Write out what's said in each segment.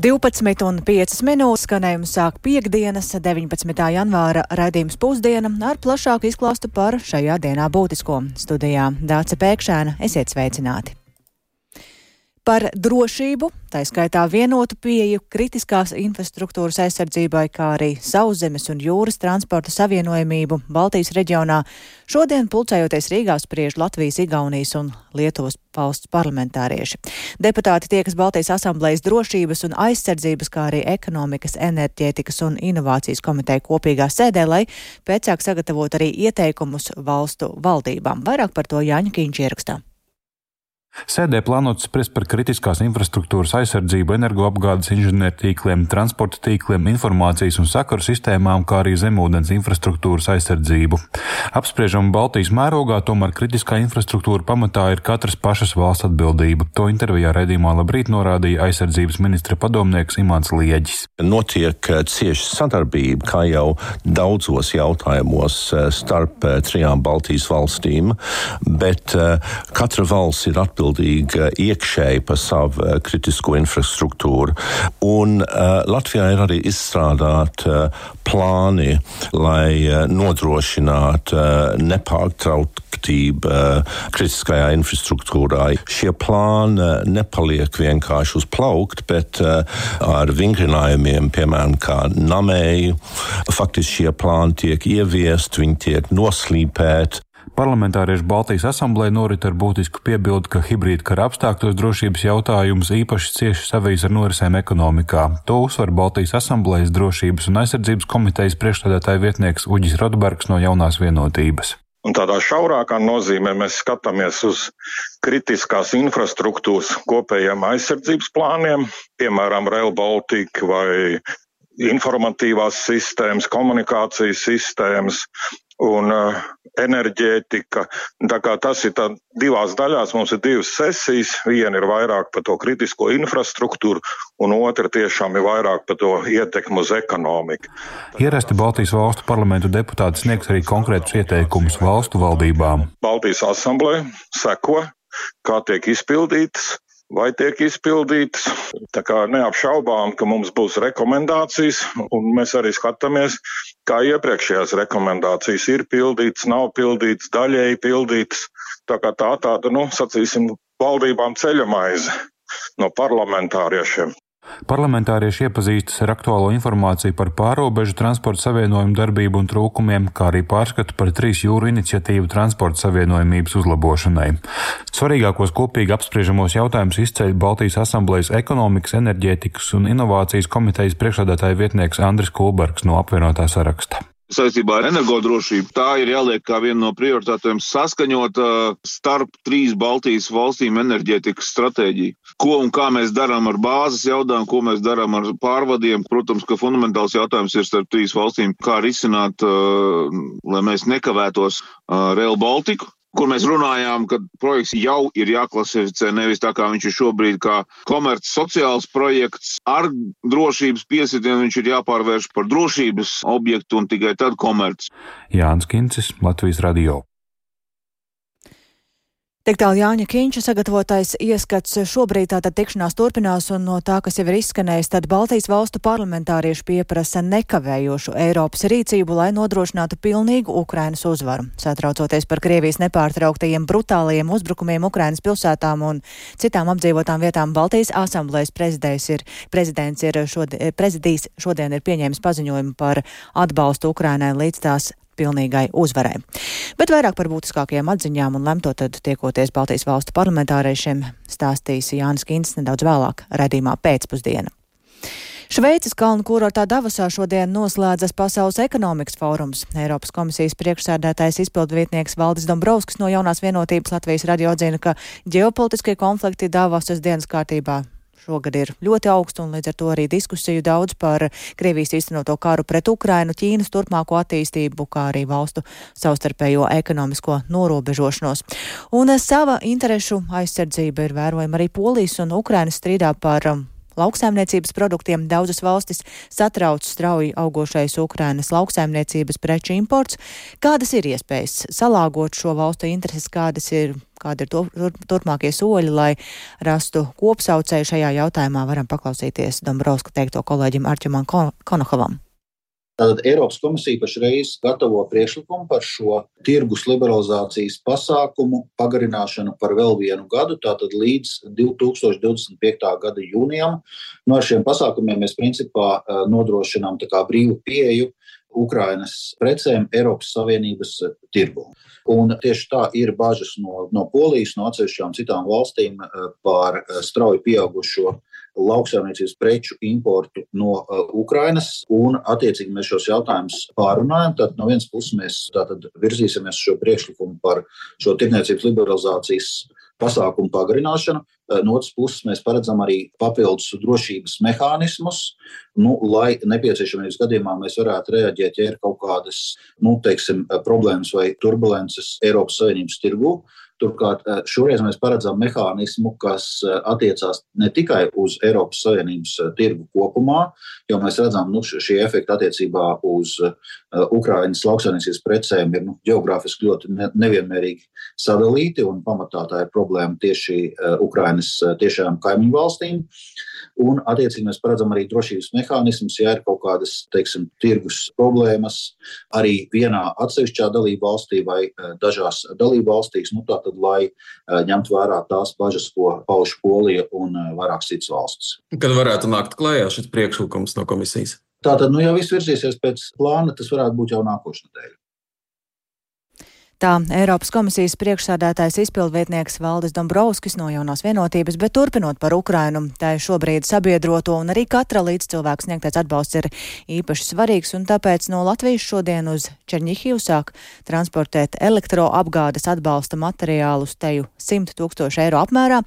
12 un 5 minūtes skanējumu sāk piekdienas, 19. janvāra raidījums pusdiena ar plašāku izklāstu par šajā dienā būtisko. Studijā Dāca Pēkšēna, esiet sveicināti! Par drošību, tā skaitā vienotu pieeju kritiskās infrastruktūras aizsardzībai, kā arī sauszemes un jūras transporta savienojamību Baltijas reģionā. Šodien pulcējoties Rīgā spriež Latvijas, Igaunijas un Lietuvas valsts parlamentārieši. Deputāti tiekas Baltijas asamblējas drošības un aizsardzības, kā arī ekonomikas, enerģētikas un inovācijas komiteja kopīgā sēdē, lai pēcāk sagatavot arī ieteikumus valstu valdībām. Vairāk par to Jāņa Kīņš ierakstā. Sēdē plānots spriest par kritiskās infrastruktūras aizsardzību, energoapgādes inženiertīkliem, transporta tīkliem, informācijas un sakaru sistēmām, kā arī zemūdens infrastruktūras aizsardzību. Apspriežam Baltijas mērogā, tomēr kritiskā infrastruktūra pamatā ir katras pašas valsts atbildība. To intervijā redzījumā labrīt norādīja aizsardzības ministra padomnieks Imants Lieģis. Notiek eh, cieša sadarbība, kā jau daudzos jautājumos eh, starp eh, trijām Baltijas valstīm, bet katra valsts ir atbildīga atbildīga iekšēji par savu eh, kritisko infrastruktūru. Un uh, Latvijā ir arī izstrādāti uh, plāni, lai uh, nodrošinātu uh, nepārtrauktību uh, kritiskajā infrastruktūrā. Šie plāni uh, nepaliek vienkārši uz plaukt, bet uh, ar vingrinājumiem, piemēram, kā namēju. Faktiski šie plāni tiek ieviest, viņi tiek noslīpēti. Parlamentāriešu Baltijas asamblēja norit ar būtisku piebildu, ka hibrīda kara apstākļos drošības jautājums īpaši cieši savijas ar norisēm ekonomikā. To uzsver Baltijas asamblējas drošības un aizsardzības komitejas priekšstādātāja vietnieks Uģis Rodbergs no jaunās vienotības. Un tādā šaurākā nozīmē mēs skatāmies uz kritiskās infrastruktūras kopējiem aizsardzības plāniem, piemēram, Rail Baltica vai informatīvās sistēmas, komunikācijas sistēmas un uh, enerģētika. Tas ir divās daļās, mums ir divas sesijas. Viena ir vairāk par to kritisko infrastruktūru, un otra tiešām ir vairāk par to ietekmu uz ekonomiku. Ierasti Baltijas valstu parlamentu deputāti sniegs arī konkrētus ieteikumus valstu valdībām. Baltijas asamblē seko, kā tiek izpildītas vai tiek izpildītas. Tā kā neapšaubām, ka mums būs rekomendācijas, un mēs arī skatāmies, kā iepriekšējās rekomendācijas ir pildītas, nav pildītas, daļēji pildītas. Tā kā tā tāda, nu, sacīsim, valdībām ceļamaize no parlamentāriešiem. Parlamentārieši iepazīstas ar aktuālo informāciju par pārobežu transporta savienojumu darbību un trūkumiem, kā arī pārskatu par trīs jūru iniciatīvu transporta savienojumības uzlabošanai. Svarīgākos kopīgi apspriežamos jautājumus izceļ Baltijas asamblējas ekonomikas, enerģētikas un inovācijas komitejas priekšādātāja vietnieks Andris Kulbergs no apvienotā saraksta saistībā ar energodrošību. Tā ir jāliek kā viena no prioritātēm saskaņot uh, starp trīs Baltijas valstīm enerģētikas stratēģiju. Ko un kā mēs darām ar bāzes jautājumu, ko mēs darām ar pārvadiem. Protams, ka fundamentāls jautājums ir starp trīs valstīm, kā risināt, uh, lai mēs nekavētos uh, Rail Baltiku kur mēs runājām, ka projekts jau ir jāklasificē nevis tā kā viņš ir šobrīd, kā komerces sociāls projekts ar drošības piesitienu, viņš ir jāpārvērš par drošības objektu un tikai tad komerces. Jānis Kincis, Latvijas radio. Tik tālu Jāņa Kīņša sagatavotais ieskats šobrīd tātad tikšanās turpinās un no tā, kas jau ir izskanējis, tad Baltijas valstu parlamentārieši pieprasa nekavējošu Eiropas rīcību, lai nodrošinātu pilnīgu Ukrainas uzvaru. Satraucoties par Krievijas nepārtrauktajiem brutālajiem uzbrukumiem Ukrainas pilsētām un citām apdzīvotām vietām, Baltijas asamblējas prezidents ir, prezidents ir šodien, prezidijs šodien ir pieņēmis paziņojumu par atbalstu Ukrainai līdz tās pilnīgai uzvarai. Bet vairāk par būtiskākajām atziņām un lemto tad tiekoties Baltijas valstu parlamentāriešiem stāstīs Jānis Kins nedaudz vēlāk redzījumā pēcpusdiena. Šveices kalnu kurortā Davosā šodien noslēdzas Pasaules ekonomikas fórums. Eiropas komisijas priekšsēdētājs izpildvietnieks Valdis Dombrovskis no jaunās vienotības Latvijas radio atzina, ka ģeopolitiskie konflikti Davosas dienas kārtībā šogad ir ļoti augsts, un līdz ar to arī diskusiju daudz par Krievijas īstenoto karu pret Ukrainu, Ķīnas turpmāko attīstību, kā arī valstu savstarpējo ekonomisko norobežošanos. Un sava interešu aizsardzība ir vērojama arī Polijas un Ukrainas strīdā par um, lauksaimniecības produktiem daudzas valstis satrauc strauji augošais Ukrainas lauksaimniecības preču imports. Kādas ir iespējas salāgot šo valstu intereses, kādas ir kādi ir to, tur, turpmākie soļi, lai rastu kopsaucēju šajā jautājumā, varam paklausīties Dombrovska teikto kolēģim Arķumam Konohovam. Tātad Eiropas komisija pašreiz gatavo priekšlikumu par šo tirgus liberalizācijas pasākumu pagarināšanu par vēl vienu gadu, tātad līdz 2025. gada jūnijam. No nu, šiem pasākumiem mēs principā eh, nodrošinām brīvu pieeju Ukrainas precēm Eiropas Savienības tirgu. Un tieši tā ir bažas no, no Polijas, no atsevišķām citām valstīm eh, par eh, strauji pieaugušo lauksaimniecības preču importu no uh, Ukrainas, un attiecīgi mēs šos jautājumus pārunājam. Tad no vienas puses mēs virzīsimies šo priekšlikumu par šo tirniecības liberalizācijas pasākumu pagarināšanu. Uh, no otras puses, mēs paredzam arī papildus drošības mehānismus, nu, lai nepieciešamības gadījumā mēs varētu reaģēt, ja ir kaut kādas nu, teiksim, problēmas vai turbulences Eiropas Savienības tirgū. Turklāt eh, šoreiz mēs paredzam mehānismu, kas eh, attiecās ne tikai uz Eiropas Savienības eh, tirgu kopumā, jo mēs redzam, ka nu, šie efekti attiecībā uz Ukraiņas lauksaimniecības precēm ir nu, geogrāfiski ļoti nevienmērīgi sadalīti, un pamatā tā ir problēma tieši Ukraiņas tiešām kaimiņu valstīm. Un, attiecīgi, mēs paredzam arī drošības mehānismus, ja ir kaut kādas, teiksim, tirgus problēmas arī vienā atsevišķā dalību valstī vai dažās dalību valstīs. Nu, tātad, lai ņemtu vērā tās bažas, ko pauž Polija un vairākas citas valstis. Kad varētu nākt klajā šis priekšlikums no komisijas? Tātad, nu, ja viss virzīsies pēc plāna, tas varētu būt jau nākošais nedēļa. Tā Eiropas komisijas priekšsādātājs izpildvietnieks Valdis Dombrovskis no jaunās vienotības, bet turpinot par Ukrainu, tā ir šobrīd sabiedroto un arī katra līdzcilvēks sniegtais atbalsts ir īpaši svarīgs, un tāpēc no Latvijas šodien uz Čerņihiju sāk transportēt elektroapgādes atbalsta materiālus teju 100 tūkstošu eiro apmērā.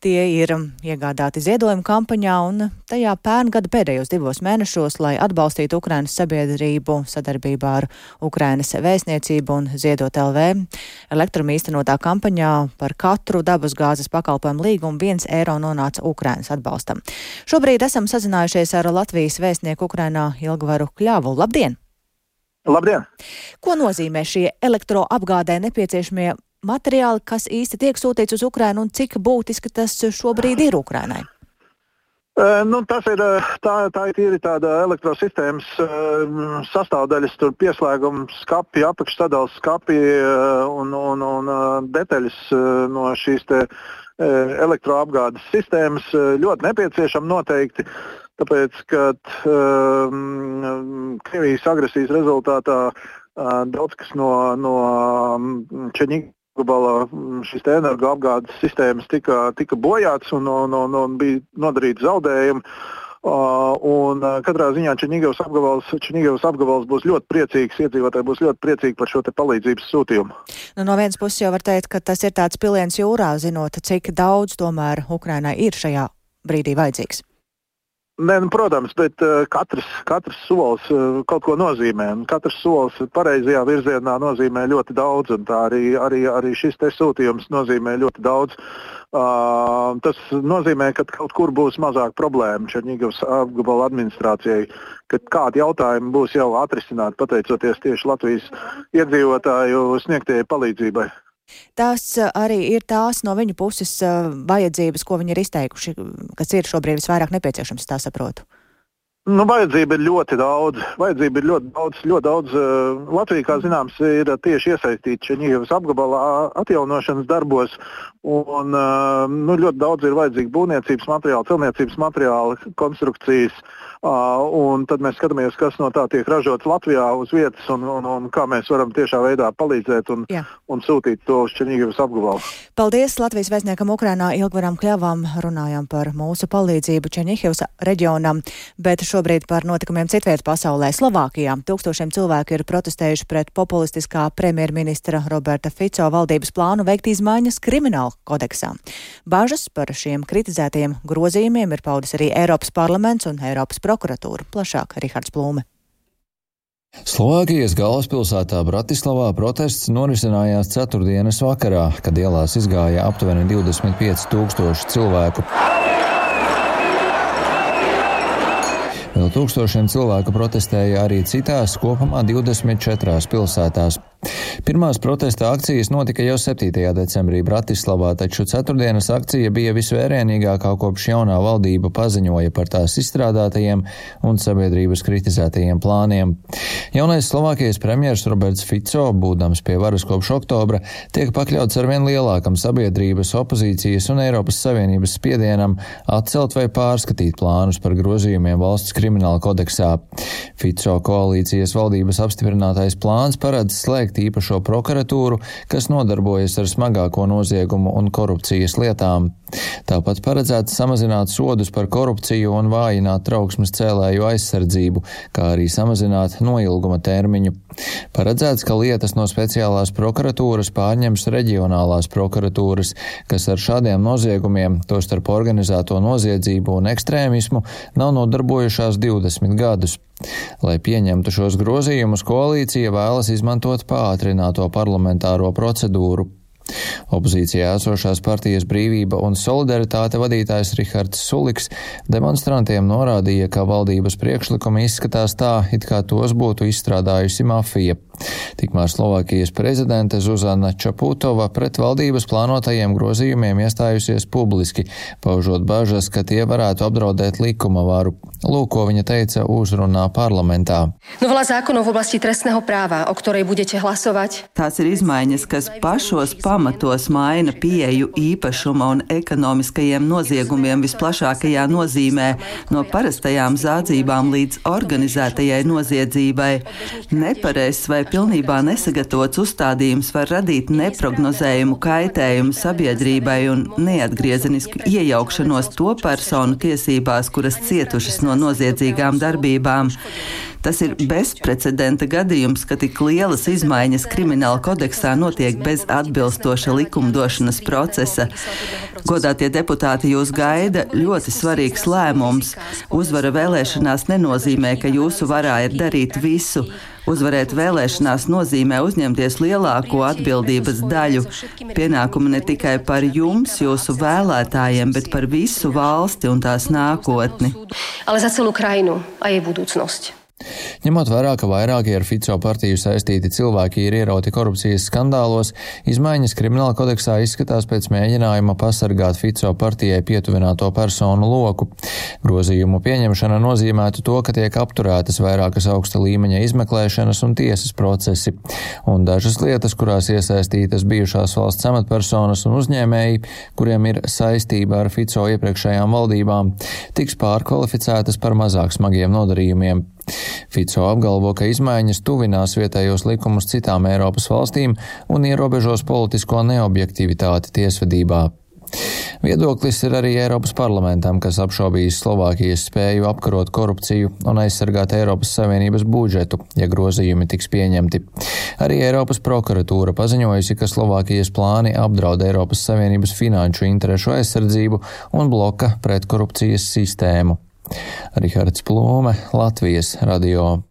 Tie ir iegādāti ziedojuma kampaņā un tajā pērngada pēdējos divos mēnešos, lai atbalstītu Ukrainas sabiedrību sadarbībā ar Ukrainas vēstniecību un ziedot LV. Elektrum īstenotā kampaņā par katru dabasgāzes pakalpojumu līgumu viens eiro nonāca Ukrainas atbalstam. Šobrīd esam sazinājušies ar Latvijas vēstnieku Ukrainā Ilgvaru Kļavu. Labdien! Labdien! Ko nozīmē šie elektroapgādē nepieciešamie materiāli, kas īsti tiek sūtīts uz Ukrainu un cik būtiski tas šobrīd ir Ukrainai? Uh, nu, tas ir tā, tā ir tāda elektrosistēmas uh, sastāvdaļas, tur pieslēgums, skati, apakšsadales skati uh, un, un, un detaļas no šīs elektroapgādes sistēmas ļoti nepieciešama noteikti. Tāpēc, kad Krievijas agresijas rezultātā daudz kas no, no Čeņģa apgabala mm, šīs energoapgādes sistēmas tika, tika bojātas un, un, un, un bija nodarīti zaudējumi. Uh, un uh, katrā ziņā Čenīgavas apgabals, apgabals būs ļoti priecīgs, iedzīvotāji būs ļoti priecīgi par šo palīdzības sūtījumu. Nu, no vienas puses jau var teikt, ka tas ir tāds piliens jūrā, zinot, cik daudz tomēr Ukrainai ir šajā brīdī vajadzīgs. Nē, nu, protams, bet uh, katrs, katrs solis uh, kaut ko nozīmē. Katrs solis pareizajā virzienā nozīmē ļoti daudz, un arī, arī, arī šis sūtījums nozīmē ļoti daudz. Uh, tas nozīmē, ka kaut kur būs mazāk problēmu Černīgavas apgabala administrācijai, ka kādi jautājumi būs jau atrisināti pateicoties tieši Latvijas iedzīvotāju sniegtajai palīdzībai. Tas eh, arī ir tās no viņu puses eh, vajadzības, ko viņi ir izteikuši, kas ir šobrīd visvairāk nepieciešams, tā saprotu. Nu, vajadzība ir ļoti daudz. Vajadzība ir ļoti daudz. Ļoti daudz uh, Latvija, kā zināms, ir tieši iesaistīta Čeņģijas apgabalā atjaunošanas darbos. Un, uh, nu, ļoti daudz ir vajadzīgi būvniecības materiāli, celtniecības materiāli, konstrukcijas. Uh, Un tad mēs skatāmies, kas no tā tiek ražots Latvijā uz vietas un, un, un kā mēs varam tiešā veidā palīdzēt un, Jā. un sūtīt to uz Černīgavas apgabalu. Paldies Latvijas vēstniekam Ukrainā Ilgvaram Kļavam. Runājam par mūsu palīdzību Černīgavas reģionam, bet šobrīd par notikumiem citviet pasaulē. Slovākijā tūkstošiem cilvēku ir protestējuši pret populistiskā premjerministra Roberta Fico valdības plānu veikt izmaiņas krimināla kodeksā. Bažas par šiem kritizētajiem grozījumiem ir paudis arī Eiropas parlaments un Eiropas parlaments prokuratūru. Plašāk Rihards Plūme. Slovākijas galvaspilsētā Bratislavā protests norisinājās ceturtdienas vakarā, kad ielās izgāja aptuveni 25 tūkstoši cilvēku. Vēl tūkstošiem cilvēku protestēja arī citās, kopumā 24 pilsētās. Pirmās protesta akcijas notika jau 7. decembrī Bratislavā, taču ceturtdienas akcija bija visvērienīgākā kopš jaunā valdība paziņoja par tās izstrādātajiem un sabiedrības kritizētajiem plāniem. Jaunais Slovākijas premjers Roberts Fico, būdams pie varas kopš oktobra, tiek pakļauts arvien lielākam sabiedrības, opozīcijas un Eiropas Savienības spiedienam atcelt vai pārskatīt plānus par grozījumiem valsts krimināla kodeksā. Fico koalīcijas valdības apstiprinātais plāns paredz slēgt īpašo prokuratūru, kas nodarbojas ar smagāko noziegumu un korupcijas lietām. Tāpat paredzēts samazināt sodus par korupciju un vājināt trauksmes cēlēju aizsardzību, kā arī samazināt noilguma termiņu. Paredzēts, ka lietas no speciālās prokuratūras pārņems reģionālās prokuratūras, kas ar šādiem noziegumiem, tostarp organizēto noziedzību un ekstrēmismu, nav nodarbojušās 20 gadus. Lai pieņemtu šos grozījumus, koalīcija vēlas izmantot pātrināto parlamentāro procedūru. Opozīcijā esošās partijas brīvība un solidaritāte vadītājs Rihards Suliks demonstrantiem norādīja, ka valdības priekšlikumi izskatās tā, it kā tos būtu izstrādājusi mafija. Tikmēr Slovākijas prezidente Zuzana Čaputova pret valdības plānotajiem grozījumiem iestājusies publiski, paužot bažas, ka tie varētu apdraudēt likuma varu. Lūk, ko viņa teica uzrunā parlamentā. Novela zákonov v oblasti trestného práva, o ktorej budete hlasovať. Tās ir izmaiņas, kas pašos pamatos maina pieeju īpašuma un ekonomiskajiem noziegumiem visplašākajā nozīmē, no parastajām zādzībām līdz organizētajai noziedzībai. Nepareizs vai pilnībā nesagatavots uzstādījums var radīt neprognozējumu kaitējumu sabiedrībai un neatgriezenisku iejaukšanos to personu tiesībās, kuras cietušas no noziedzīgām darbībām. Tas ir bezprecedenta gadījums, ka tik lielas izmaiņas krimināla kodeksā notiek bez atbilstoša likumdošanas procesa. Godātie deputāti, jūs gaida ļoti svarīgs lēmums. Uzvara vēlēšanās nenozīmē, ka jūsu varā ir darīt visu. Uzvarēt vēlēšanās nozīmē uzņemties lielāko atbildības daļu. Pienākumu ne tikai par jums, jūsu vēlētājiem, bet par visu valsti un tās nākotni. Ale za celú krajinu a jej budúcnosť. Ņemot vērā, ka vairākie ar Fico partiju saistīti cilvēki ir ierauti korupcijas skandālos, izmaiņas krimināla kodeksā izskatās pēc mēģinājuma pasargāt Fico partijai pietuvināto personu loku. Grozījumu pieņemšana nozīmētu to, ka tiek apturētas vairākas augsta līmeņa izmeklēšanas un tiesas procesi, un dažas lietas, kurās iesaistītas bijušās valsts amatpersonas un uzņēmēji, kuriem ir saistība ar Fico iepriekšējām valdībām, tiks pārkvalificētas par mazāk smagiem nodarījumiem. Fico apgalvo, ka izmaiņas tuvinās vietējos likumus citām Eiropas valstīm un ierobežos politisko neobjektivitāti tiesvedībā. Viedoklis ir arī Eiropas parlamentam, kas apšaubījis Slovākijas spēju apkarot korupciju un aizsargāt Eiropas Savienības budžetu, ja grozījumi tiks pieņemti. Arī Eiropas prokuratūra paziņojusi, ka Slovākijas plāni apdraud Eiropas Savienības finanšu interešu aizsardzību un bloka pretkorupcijas sistēmu. Rihards Plūme, Latvijas radio.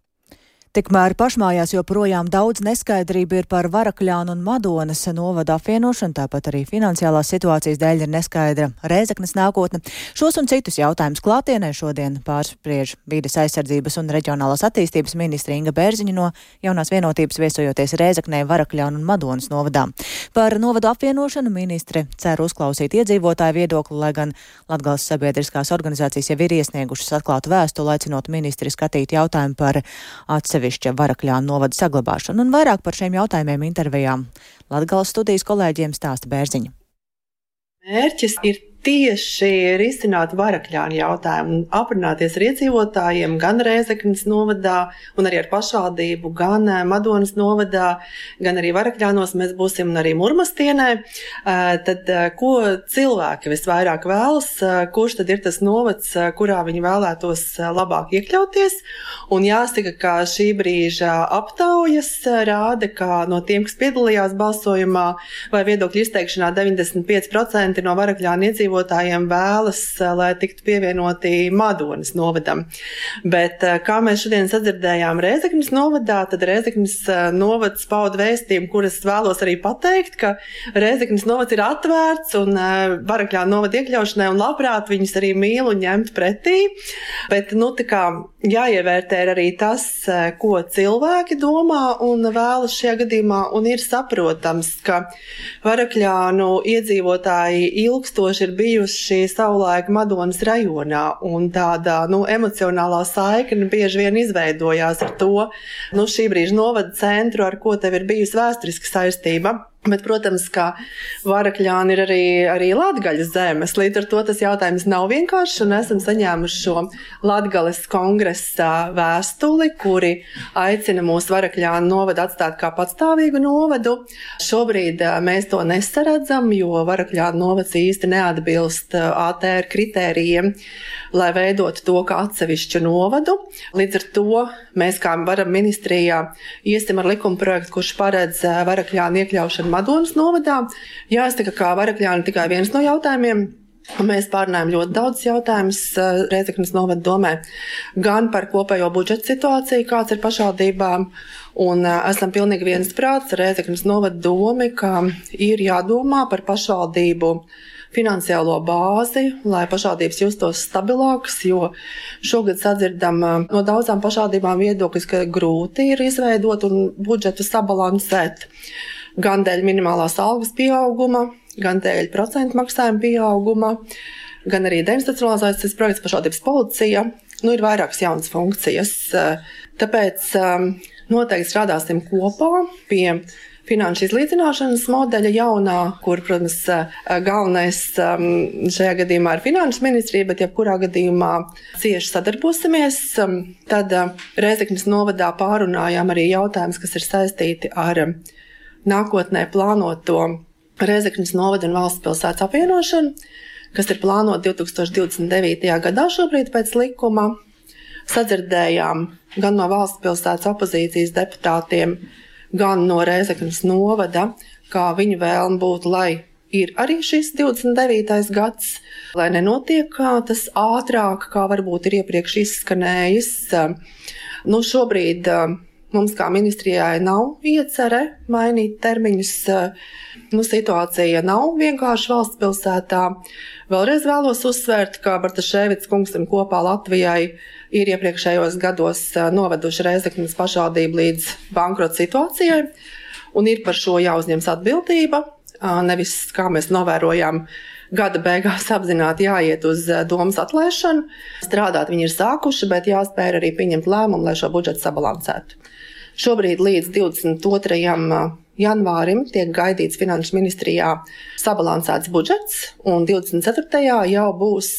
Tikmēr pašmājās joprojām daudz neskaidrību ir par Varakļānu un Madonas novada apvienošanu, tāpat arī finansiālās situācijas dēļ ir neskaidra Rēzeknes nākotne. Šos un citus jautājumus klātienē šodien pārspriež vīdes aizsardzības un reģionālās attīstības ministra Inga Bērziņa no jaunās vienotības viesojoties Rēzeknē, Varakļānu un Madonas novadā. Par novadu apvienošanu ministre cer uzklausīt iedzīvotāju viedokli, lai gan Latgales sabiedriskās organizācijas jau ir iesniegušas atklātu vēstuli, aicinot ministri skatīt jautājumu par atsevišķu atsevišķa Varakļāna novada saglabāšanu, un vairāk par šiem jautājumiem intervijām Latgales studijas kolēģiem stāsta Bērziņa. Mērķis ir tieši risināt varakļānu jautājumu un aprunāties ar iedzīvotājiem gan Rēzeknas novadā, un arī ar pašvaldību, gan eh, Madonas novadā, gan arī varakļānos mēs būsim un arī Murmastienē. Eh, tad, eh, ko cilvēki visvairāk vēlas, kurš tad ir tas novads, kurā viņi vēlētos labāk iekļauties? Un jāsaka, ka šī brīža aptaujas rāda, ka no tiem, kas piedalījās balsojumā vai viedokļu izteikšanā, 95% no varakļānu iedzīvotājiem iedzīvotājiem vēlas, eh, lai tiktu pievienoti Madonas novadam. Bet, eh, kā mēs šodien sadzirdējām Rēzekņas novadā, tad Rēzekņas eh, novads pauda vēstījumu, kuras vēlos arī pateikt, ka Rēzekņas novads ir atvērts un varakļā novada iekļaušanai un labprāt viņus arī mīl un ņemt pretī. Bet, nu, tā kā jāievērtē arī tas, ko cilvēki domā un vēlas šajā gadījumā, un ir saprotams, ka Varakļānu iedzīvotāji ilgstoši ir bijuši savulaik Madonas rajonā, un tāda nu, emocionālā saikne bieži vien izveidojās ar to nu, šī brīža novada centru, ar ko tev ir bijusi vēsturiska saistība. Bet, protams, ka Varakļāni ir arī, arī Latvijas zemes. Līdz ar to tas jautājums nav vienkāršs. Esam saņēmuši šo Latvijas kongresa vēstuli, kuri aicina mūsu Varakļānu novadu atstāt kā patstāvīgu novadu. Šobrīd mēs to nesaredzam, jo Varakļānu novads īsti neatbilst ATR kritērijiem, lai veidotu to kā atsevišķu novadu. Līdz ar to mēs kā varam ministrijā iesim ar likuma projektu, kurš paredz Varakļānu iekļaušanu Madonas novadā. Jāsaka, ka Varakļāna tikai viens no jautājumiem. Mēs pārnājām ļoti daudz jautājumus eh, Reizeknas novada domē, gan par kopējo budžeta situāciju, kāds ir pašvaldībām, un eh, esam pilnīgi viensprāts ar Reizeknas novada domi, ka ir jādomā par pašvaldību finansiālo bāzi, lai pašvaldības justos stabilākas, jo šogad sadzirdam eh, no daudzām pašvaldībām viedokļus, ka grūti ir izveidot un budžetu sabalansēt gan dēļ minimālās algas pieauguma, gan dēļ procentu maksājuma pieauguma, gan arī deinstitucionalizācijas projekts pašvaldības policija. Nu, ir vairākas jaunas funkcijas. Tāpēc um, noteikti strādāsim kopā pie finanšu izlīdzināšanas modeļa jaunā, kur, protams, galvenais um, šajā gadījumā ir finanšu ministrija, bet jebkurā gadījumā cieši sadarbosimies. Um, tad uh, Reizeknas novadā pārunājām arī jautājumus, kas ir saistīti ar nākotnē plānoto Reizeknas novada un valsts pilsētas apvienošanu, kas ir plānota 2029. gadā šobrīd pēc likuma. Sadzirdējām gan no valsts pilsētas opozīcijas deputātiem, gan no Reizeknas novada, kā viņu vēlme būtu, lai ir arī šis 29. gads, lai nenotiek tas ātrāk, kā varbūt ir iepriekš izskanējis. Nu, šobrīd Mums kā ministrijai nav iecerē mainīt termiņus. Nu, situācija nav vienkārši valsts pilsētā. Vēlreiz vēlos uzsvērt, ka Bartaševits kungsim kopā Latvijai ir iepriekšējos gados noveduši Reizeknas pašvaldību līdz bankrota situācijai, un ir par šo jāuzņems atbildība. Nevis kā mēs novērojām, gada beigās apzināti jāiet uz domas atlaišanu. Strādāt viņi ir sākuši, bet jāspēj arī pieņemt lēmumu, lai šo budžetu sabalansētu. Šobrīd līdz 22. janvārim tiek gaidīts Finanšu ministrijā sabalansēts budžets, un 24. jau būs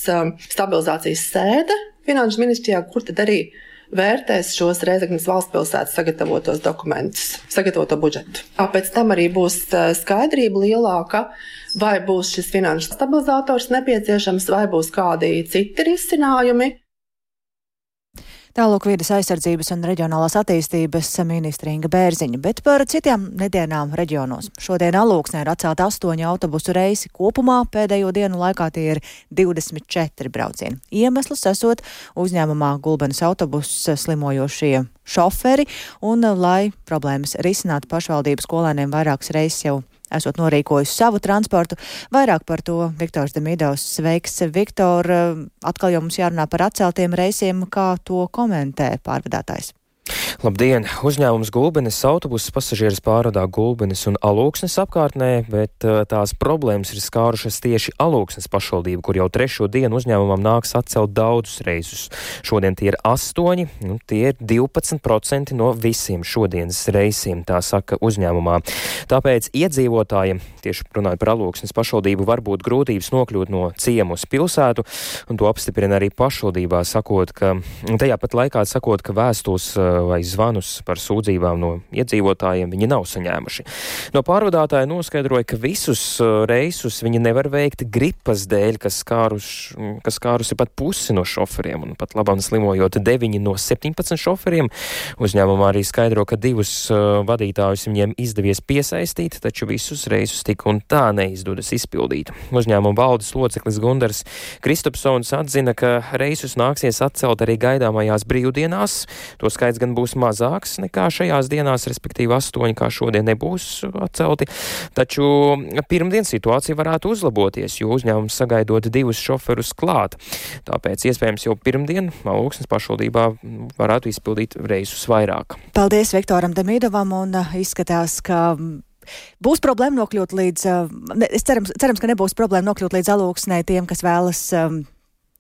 stabilizācijas sēde Finanšu ministrijā, kur tad arī vērtēs šos Reizeknas valsts pilsētas sagatavotos dokumentus, sagatavoto budžetu. Pēc tam arī būs skaidrība lielāka, vai būs šis finanšu stabilizators nepieciešams, vai būs kādi citi risinājumi. Tālāk vidas aizsardzības un reģionālās attīstības ministra Inga Bērziņa, bet par citām nedēļām reģionos. Šodien Alūksnē ir atcelta astoņi autobusu reisi. Kopumā pēdējo dienu laikā tie ir 24 braucieni. Iemesls esot uzņēmumā Gulbenas autobusu slimojošie šoferi un, lai problēmas risinātu pašvaldības skolēniem vairākas reizes jau esot norīkojusi savu transportu. Vairāk par to Viktors Demidovs sveiks. Viktor, atkal jau mums jārunā par atceltiem reisiem, kā to komentē pārvadātājs. Labdien! Uzņēmums Gulbenes autobusus pasažierus pārvadā Gulbenes un Alūksnes apkārtnē, bet uh, tās problēmas ir skārušas tieši Alūksnes pašvaldību, kur jau trešo dienu uzņēmumam nāks atcelt daudzus reisus. Šodien tie ir astoņi, nu, tie ir 12% no visiem šodienas reisiem, tā saka uzņēmumā. Tāpēc iedzīvotājiem, tieši runājot par Alūksnes pašvaldību, var būt grūtības nokļūt no ciemu uz pilsētu, un to apstiprina arī pašvaldībā, sakot, ka tajā pat laikā sakot, ka vēstules uh, vai zvanus par sūdzībām no iedzīvotājiem viņi nav saņēmuši. No pārvadātāja noskaidroja, ka visus uh, reisus viņi nevar veikt gripas dēļ, kas, skārus, kas skārusi pat pusi no šoferiem, un pat labam slimojot 9 no 17 šoferiem. Uzņēmumā arī skaidro, ka divus uh, vadītājus viņiem izdevies piesaistīt, taču visus reisus tik un tā neizdodas izpildīt. Uzņēmuma valdes loceklis Gundars Kristopsons atzina, ka reisus nāksies atcelt arī gaidāmajās brīvdienās. To skaits gan būs būs mazāks nekā šajās dienās, respektīvi astoņi, kā šodien nebūs atcelti. Taču pirmdien situācija varētu uzlaboties, jo uzņēmums sagaidot divus šoferus klāt. Tāpēc iespējams jau pirmdien Alūksnes pašvaldībā varētu izpildīt reisus vairāk. Paldies Viktoram Demīdovam un uh, izskatās, ka Būs problēma nokļūt līdz, uh, es cerams, cerams, ka nebūs problēma nokļūt līdz alūksnē tiem, kas vēlas um,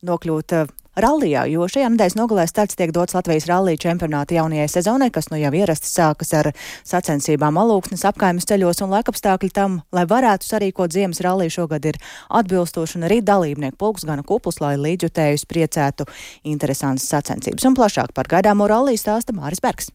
nokļūt uh, rallijā, jo šajā nedēļas nogalē starts tiek dots Latvijas rallija čempionāta jaunajai sezonai, kas nu jau ierasti sākas ar sacensībām alūksnes apkaimes ceļos un laikapstākļi tam, lai varētu sarīkot ziemas ralliju šogad ir atbilstoši un arī dalībnieku pulks gana kupls, lai līdzjutējus priecētu interesantas sacensības. Un plašāk par gaidāmo ralliju stāsta Māris Bergs.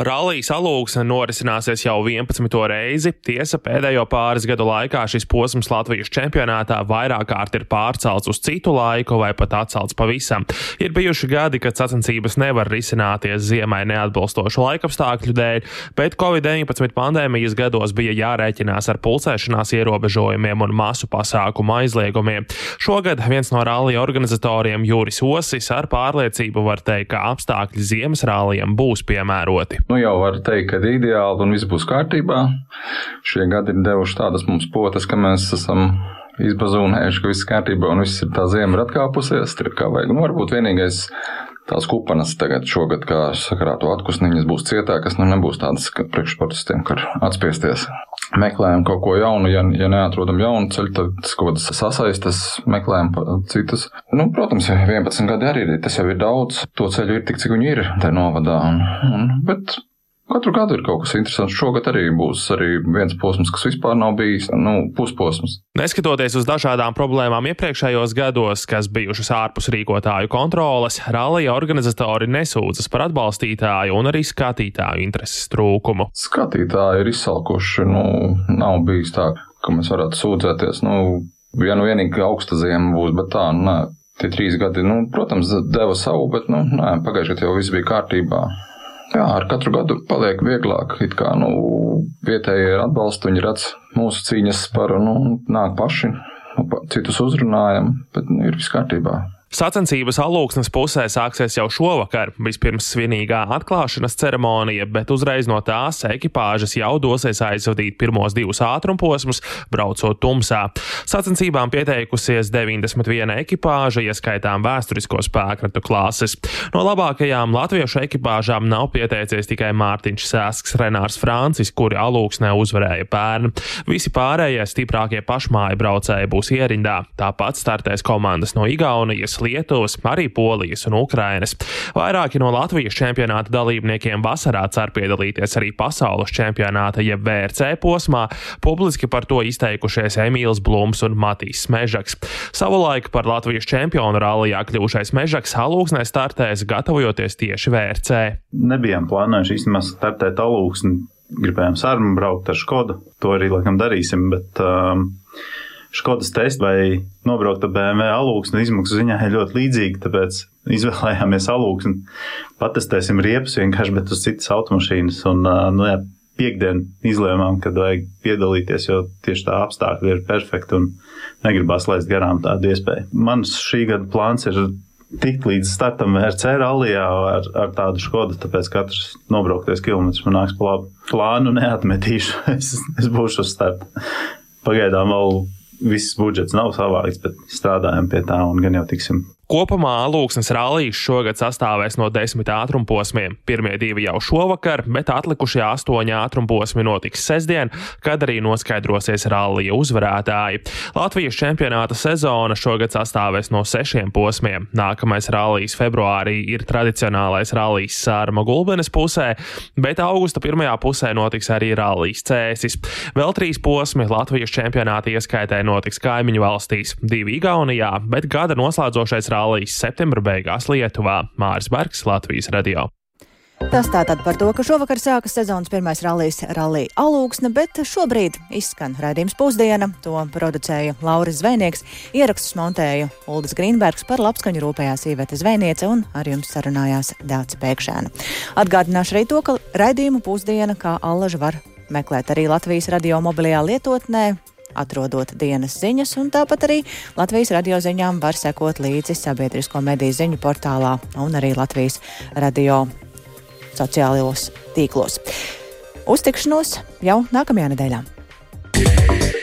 Rallijas alūksne norisināsies jau 11. reizi. Tiesa, pēdējo pāris gadu laikā šis posms Latvijas čempionātā vairāk kārt ir pārcelts uz citu laiku vai pat atcelts pavisam. Ir bijuši gadi, kad sacensības nevar risināties ziemai neatbilstošu laikapstākļu dēļ, bet Covid-19 pandēmijas gados bija jārēķinās ar pulcēšanās ierobežojumiem un masu pasākumu aizliegumiem. Šogad viens no rallija organizatoriem Jūris Osis ar pārliecību var teikt, ka apstākļi ziemas rallijam būs piemēroti. Nu, jau var teikt, ka ir ideāli un viss būs kārtībā. Šie gadi ir devuši tādas mums potas, ka mēs esam izbazūnējuši, ka viss kārtībā un viss ir tā zima ir atkāpusies. Tur kā vajag. Nu, varbūt vienīgais tās kupanas tagad šogad, kā sakarā to atkusniņas būs cietākas, nu nebūs tādas, priekšsportistiem, kur atspiesties. Meklējam kaut ko jaunu, ja, ja neatrodam jaunu ceļu, tad kaut kādas sasaistes, meklējam citas. Nu, protams, 11 gadi arī ir, tas jau ir daudz, to ceļu ir tik, cik viņi ir tajā novadā. Un, un, bet Katru gadu ir kaut kas interesants. Šogad arī būs arī viens posms, kas vispār nav bijis nu, pusposms. Neskatoties uz dažādām problēmām iepriekšējos gados, kas bijušas ārpus rīkotāju kontroles, rallija organizatori nesūdzas par atbalstītāju un arī skatītāju intereses trūkumu. Skatītāji ir izsalkuši, nu, nav bijis tā, ka mēs varētu sūdzēties. Nu, ja nu vienīgi augsta ziema būs, bet tā, nu, nē. Tie trīs gadi, nu, protams, deva savu, bet, nu, nē, pagājušajā gadā jau viss bija kārtībā. Jā, ar katru gadu paliek vieglāk. It kā nu, vietējie ir atbalsta, viņi redz mūsu cīņas par, nu, nāk paši, nu, citus uzrunājam, bet nu, ir viss kārtībā. Sacensības alūksnes pusē sāksies jau šovakar, vispirms svinīgā atklāšanas ceremonija, bet uzreiz no tās ekipāžas jau dosies aizvadīt pirmos divus ātrumposmus, braucot tumsā. Sacensībām pieteikusies 91 ekipāža, ieskaitām vēsturisko spēkratu klases. No labākajām latviešu ekipāžām nav pieteicies tikai Mārtiņš Sēsks, Renārs Francis, kuri alūksnē uzvarēja pērn. Visi pārējie stiprākie pašmāju braucēji būs ierindā. Tāpat startēs komandas no Igaunijas. Lietuvas, arī Polijas un Ukrainas. Vairāki no Latvijas čempionāta dalībniekiem vasarā cer piedalīties arī pasaules čempionāta jeb VRC posmā. Publiski par to izteikušies Emīls Blūms un Matīs Mežaks. Savulaik par Latvijas čempionu rallijā kļuvušais Mežaks alūksnē startēs gatavojoties tieši VRC. Nebijām plānojuši īstenībā startēt alūksni. Gribējām sarunu braukt ar Skodu. To arī laikam darīsim, bet um, Škodas tests vai nobraukt ar BMW alūksni izmaksu ziņā ir ļoti līdzīga, tāpēc izvēlējāmies alūksni. Patestēsim riepas vienkārši, bet uz citas automašīnas. Un, nu, jā, piekdien izlēmām, kad vajag piedalīties, jo tieši tā apstākļi ir perfekti un negribās laist garām tādu iespēju. Mans šī gada plāns ir tikt līdz startam RC rallijā ar, ar tādu škodu, tāpēc katrs nobrauktais kilometrs man nāks pa labu. Plānu neatmetīšu, es, es būšu uz starta. Pagaidām vēl viss budžets nav savākts, bet strādājam pie tā un gan jau tiksim Kopumā Lūksnes rallijas šogad sastāvēs no desmit ātrumposmiem. Pirmie divi jau šovakar, bet atlikušie astoņi ātrumposmi notiks sestdien, kad arī noskaidrosies rallija uzvarētāji. Latvijas čempionāta sezona šogad sastāvēs no sešiem posmiem. Nākamais rallijas februārī ir tradicionālais rallijas sārma gulbenes pusē, bet augusta pirmajā pusē notiks arī rallijas cēsis. Vēl trīs posmi Latvijas čempionāta ieskaitē notiks kaimiņu valstīs, divi Igaunijā, bet gada noslēdzošais rallija rallijas septembra beigās Lietuvā. Māris Bergs, Latvijas radio. Tas tātad par to, ka šovakar sākas sezonas pirmais rallies Rallija Alūksne, bet šobrīd izskan raidījums pusdiena. To producēja Lauris Zvēnieks, ierakstus montēja Uldis Grīnbergs, par labskaņu rūpējās Īveta Zvēniece un ar jums sarunājās Dāca Pēkšēna. Atgādināšu arī to, ka raidījumu pusdiena kā allaža var meklēt arī Latvijas radio mobilajā lietotnē, atrodot dienas ziņas, un tāpat arī Latvijas radio ziņām var sekot līdzi sabiedrisko mediju ziņu portālā un arī Latvijas radio sociālajos tīklos. Uztikšanos jau nākamajā nedēļā.